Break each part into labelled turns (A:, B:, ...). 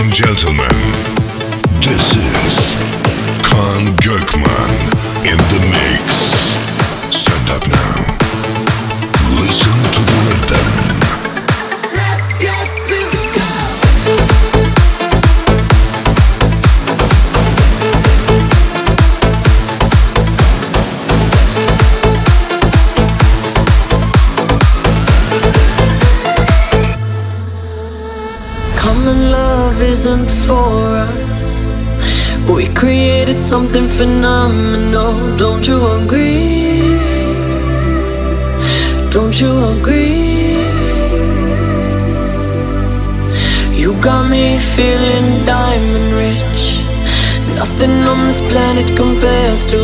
A: and gentlemen, this is Kaan Gökman in the
B: something phenomenal. Don't you agree? Don't you agree? You got me feeling diamond rich. Nothing on this planet compares to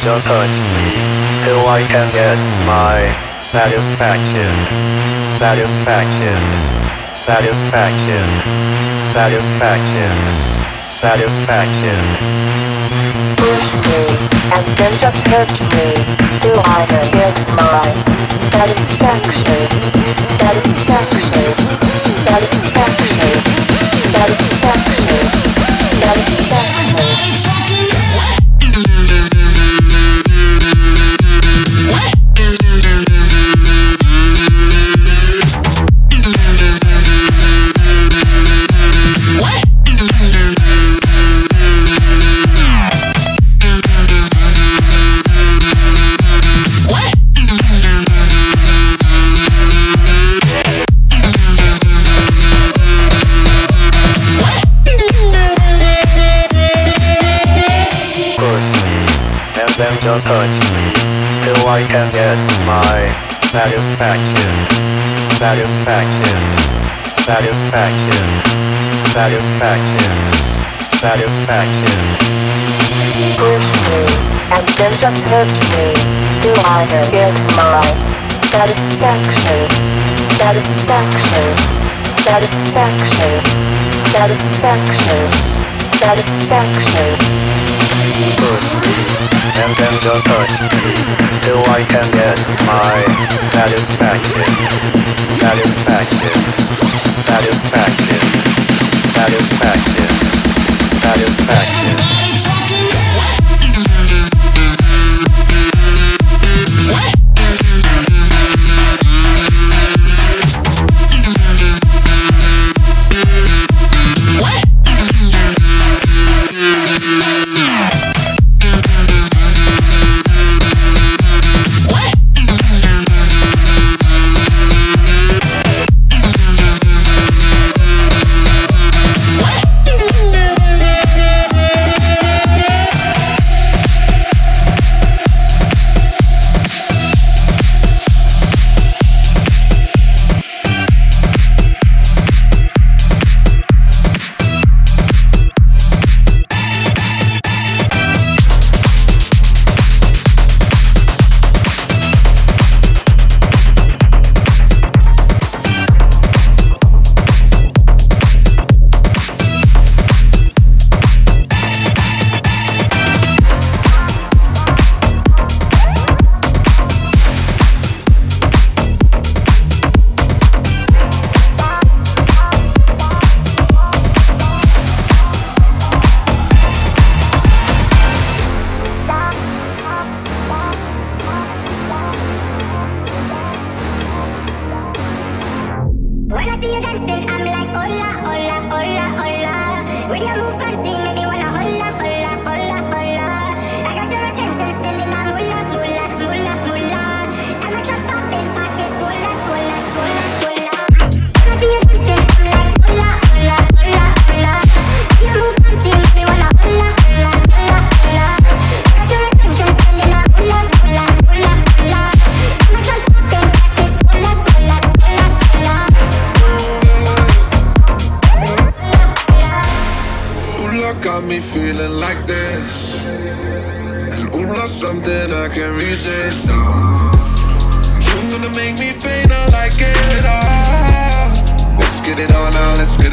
C: just hurts me till I can get my satisfaction, satisfaction, satisfaction, satisfaction, satisfaction.
D: And then just hurt me till I can get my satisfaction, satisfaction, satisfaction, satisfaction, satisfaction,
C: satisfaction. Hurt me, till I can get my satisfaction, satisfaction, satisfaction, satisfaction, satisfaction.
D: Hurt me, and then just hurt me, till I can get my satisfaction, satisfaction, satisfaction, satisfaction, satisfaction.
C: satisfaction and then just hurt me till I can get my satisfaction, satisfaction, satisfaction, satisfaction, satisfaction.
E: satisfaction.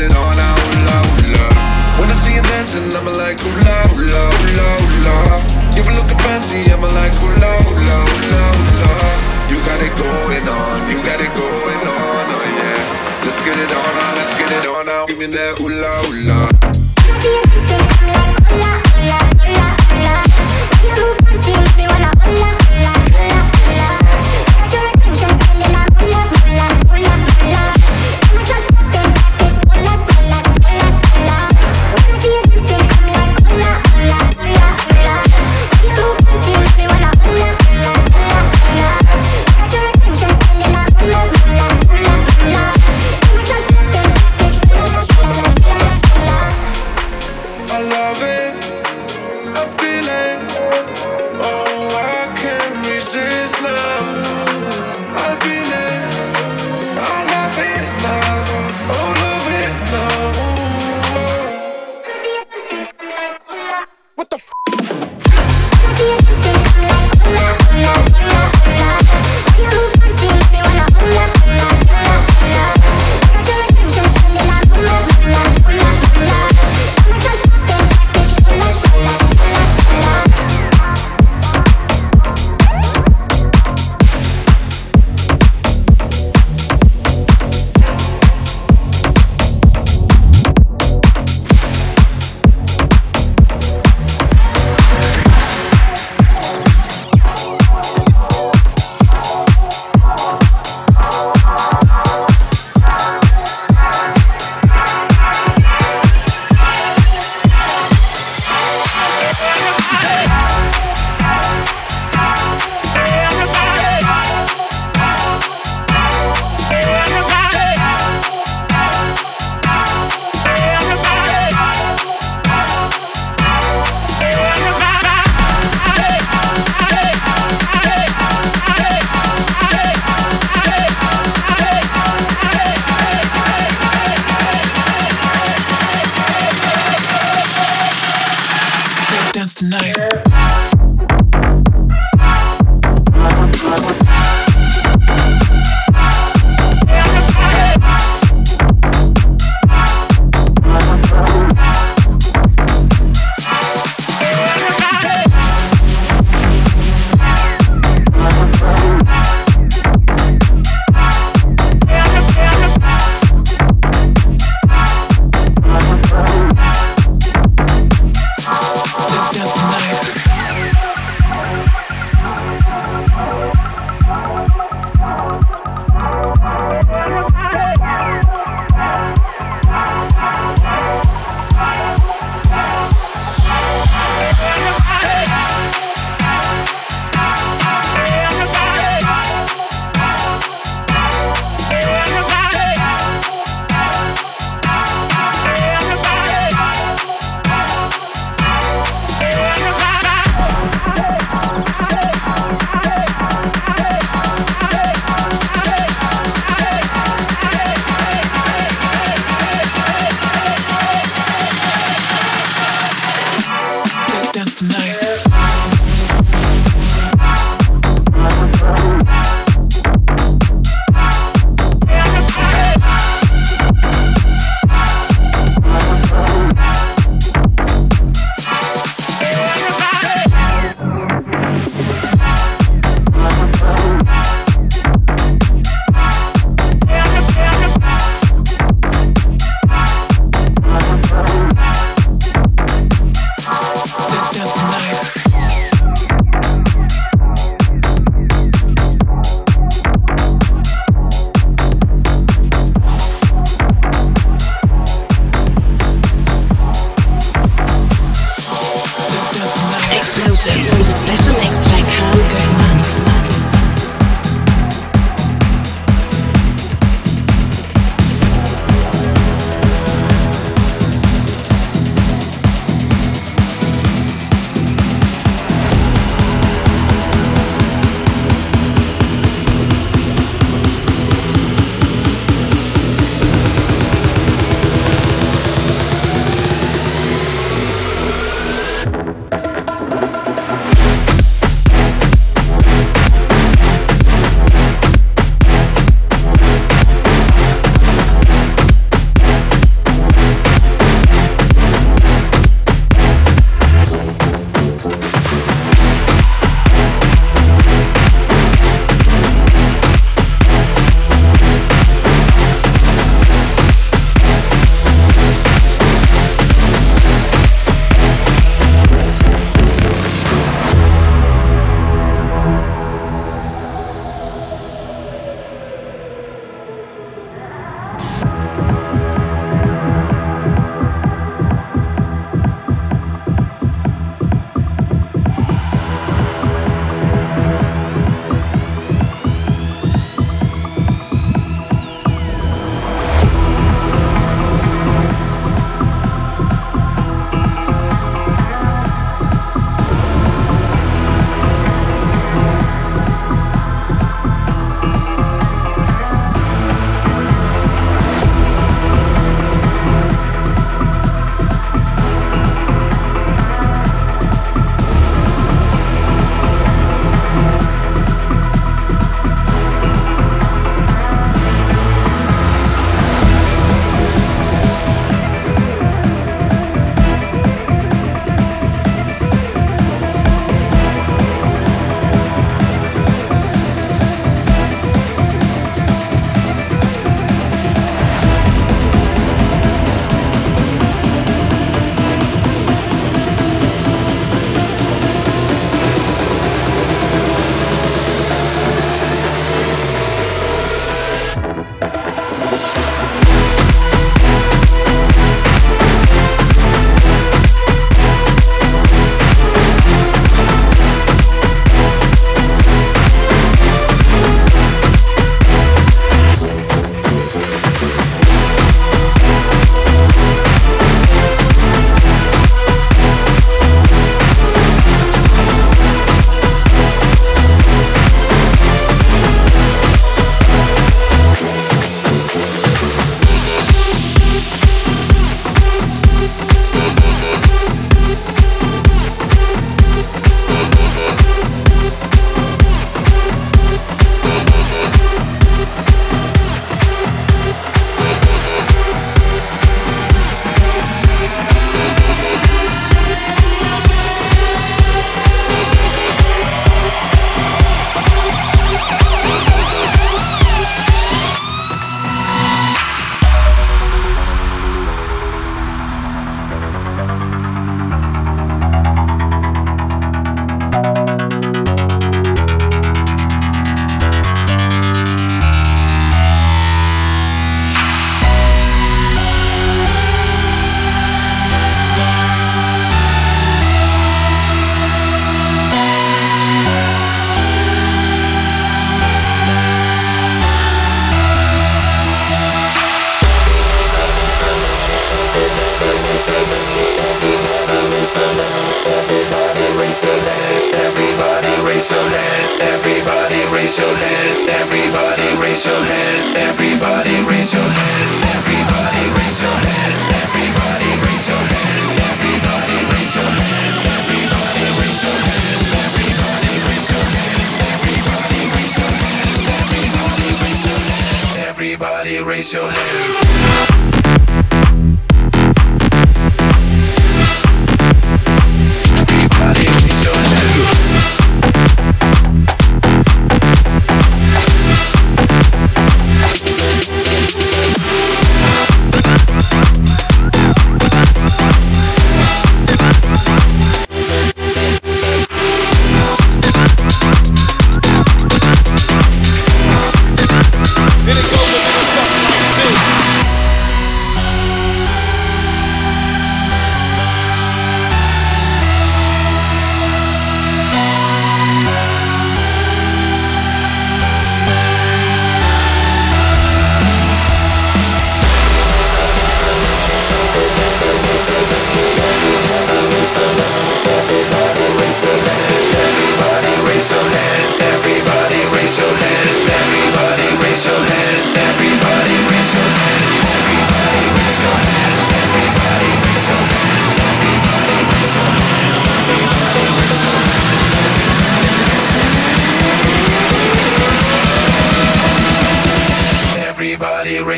E: it on.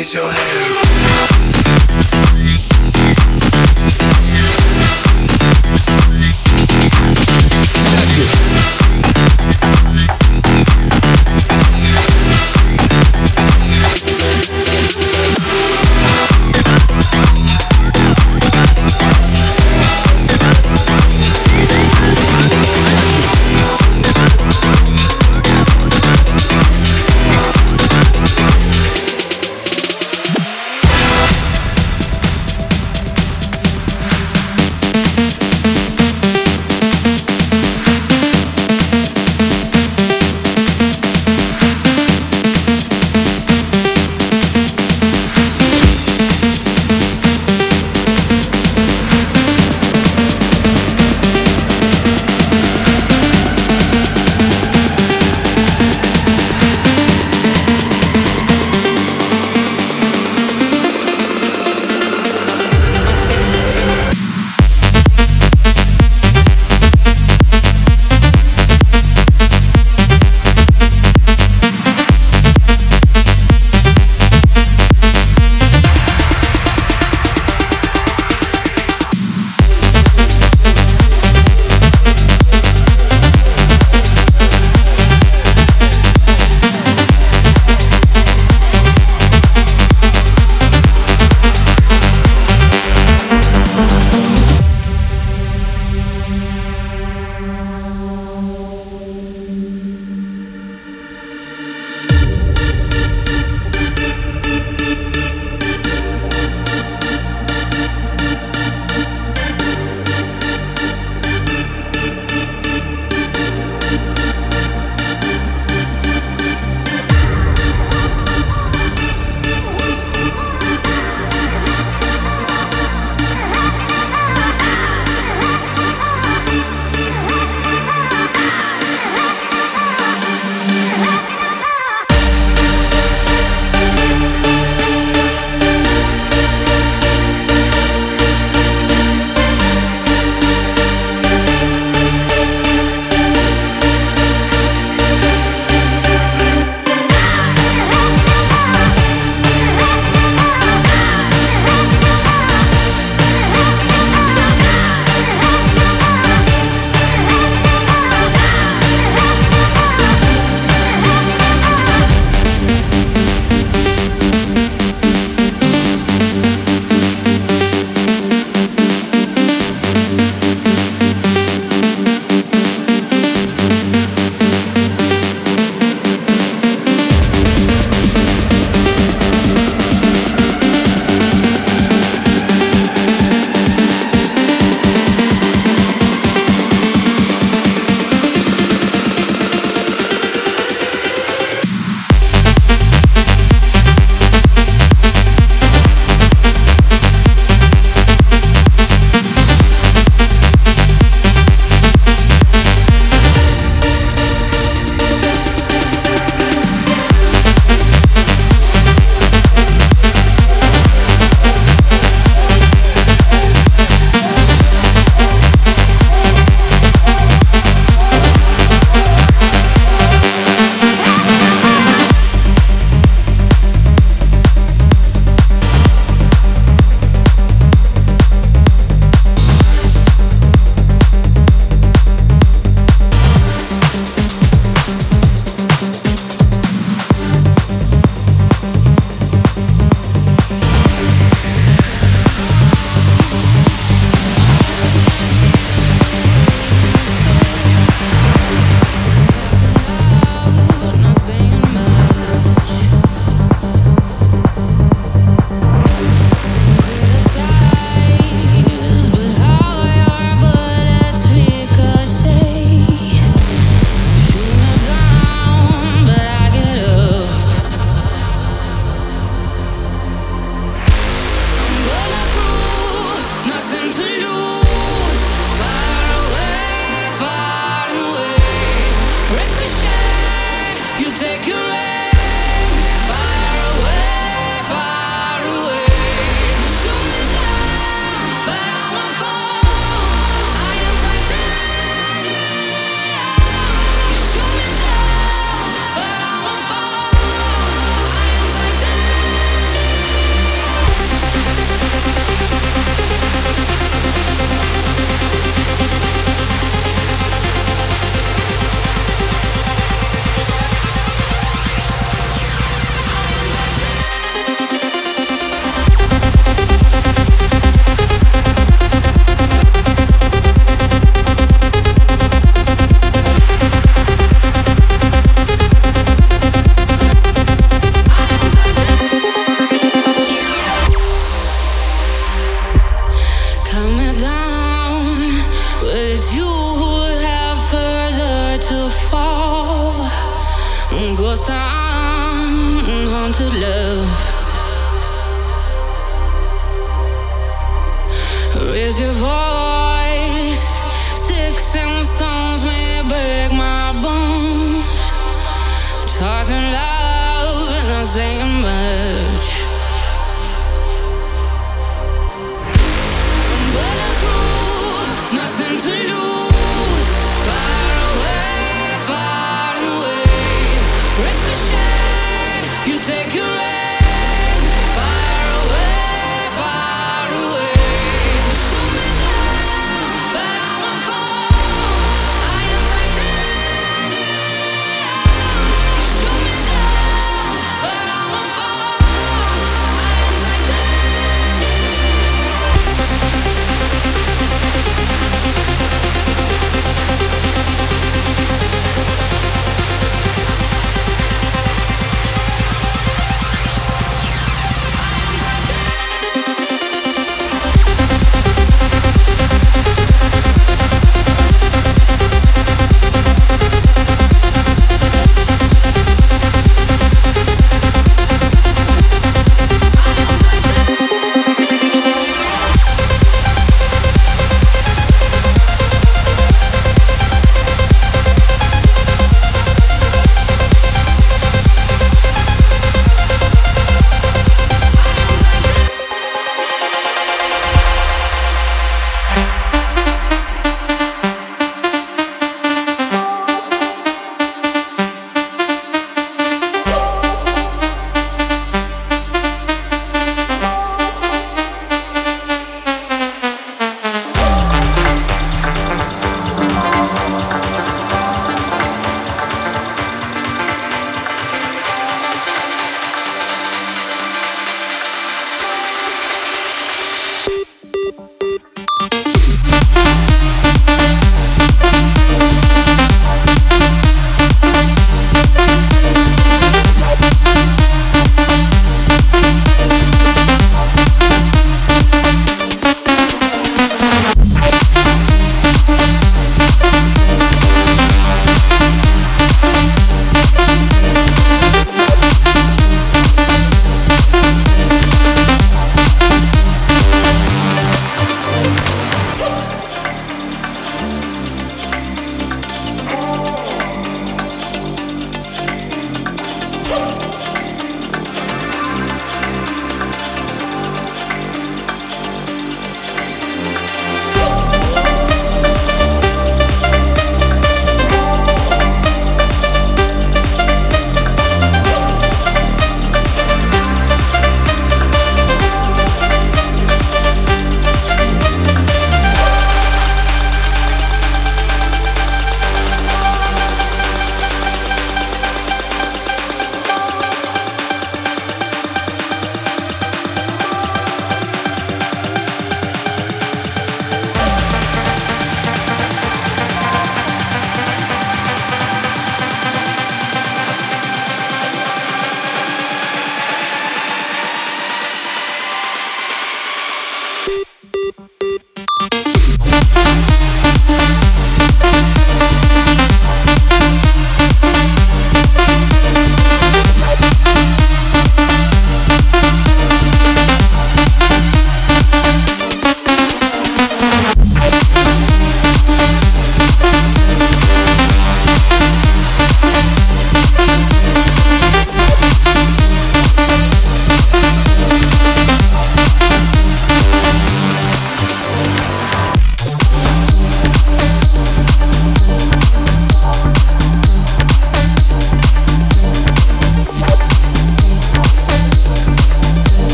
F: Raise your hand. fall. Ghost town, haunted love. Raise your
G: voice.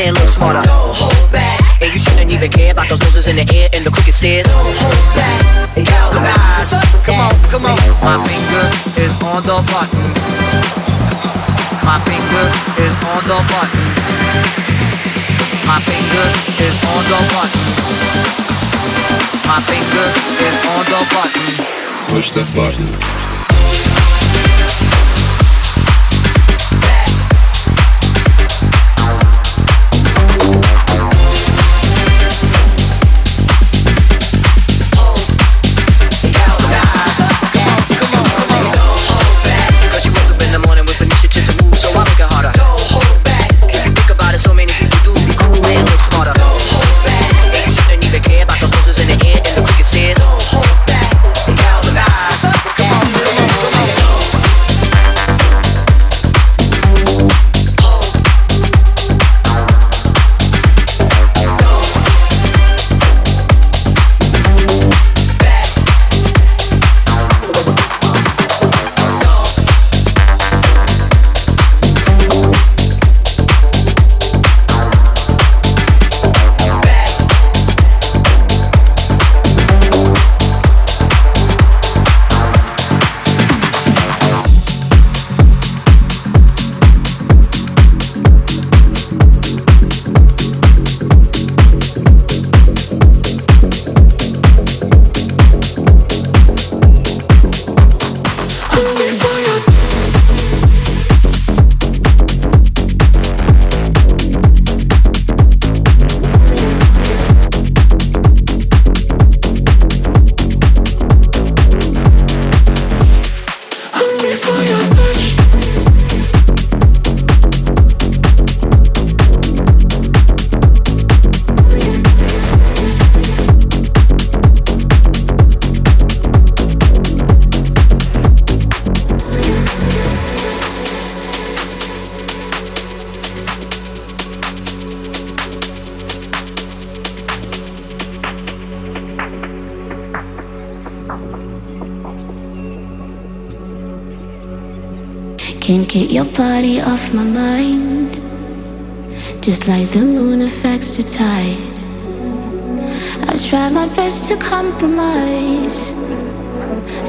E: do
H: be cool and look smarter. Don't hold back. And you shouldn't even care about those noses in the air and the crooked stairs. Don't hold back. And galvanize. Come on, come on. My finger is on the button. My finger is on the button. My finger is on the button. My finger is on the button.
A: Push that button.
I: Get your body off my mind. Just like the moon affects the tide. I've tried my best to compromise.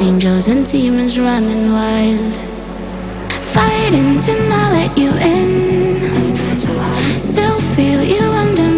I: Angels and demons running wild. Fighting to not let you in. Still feel you under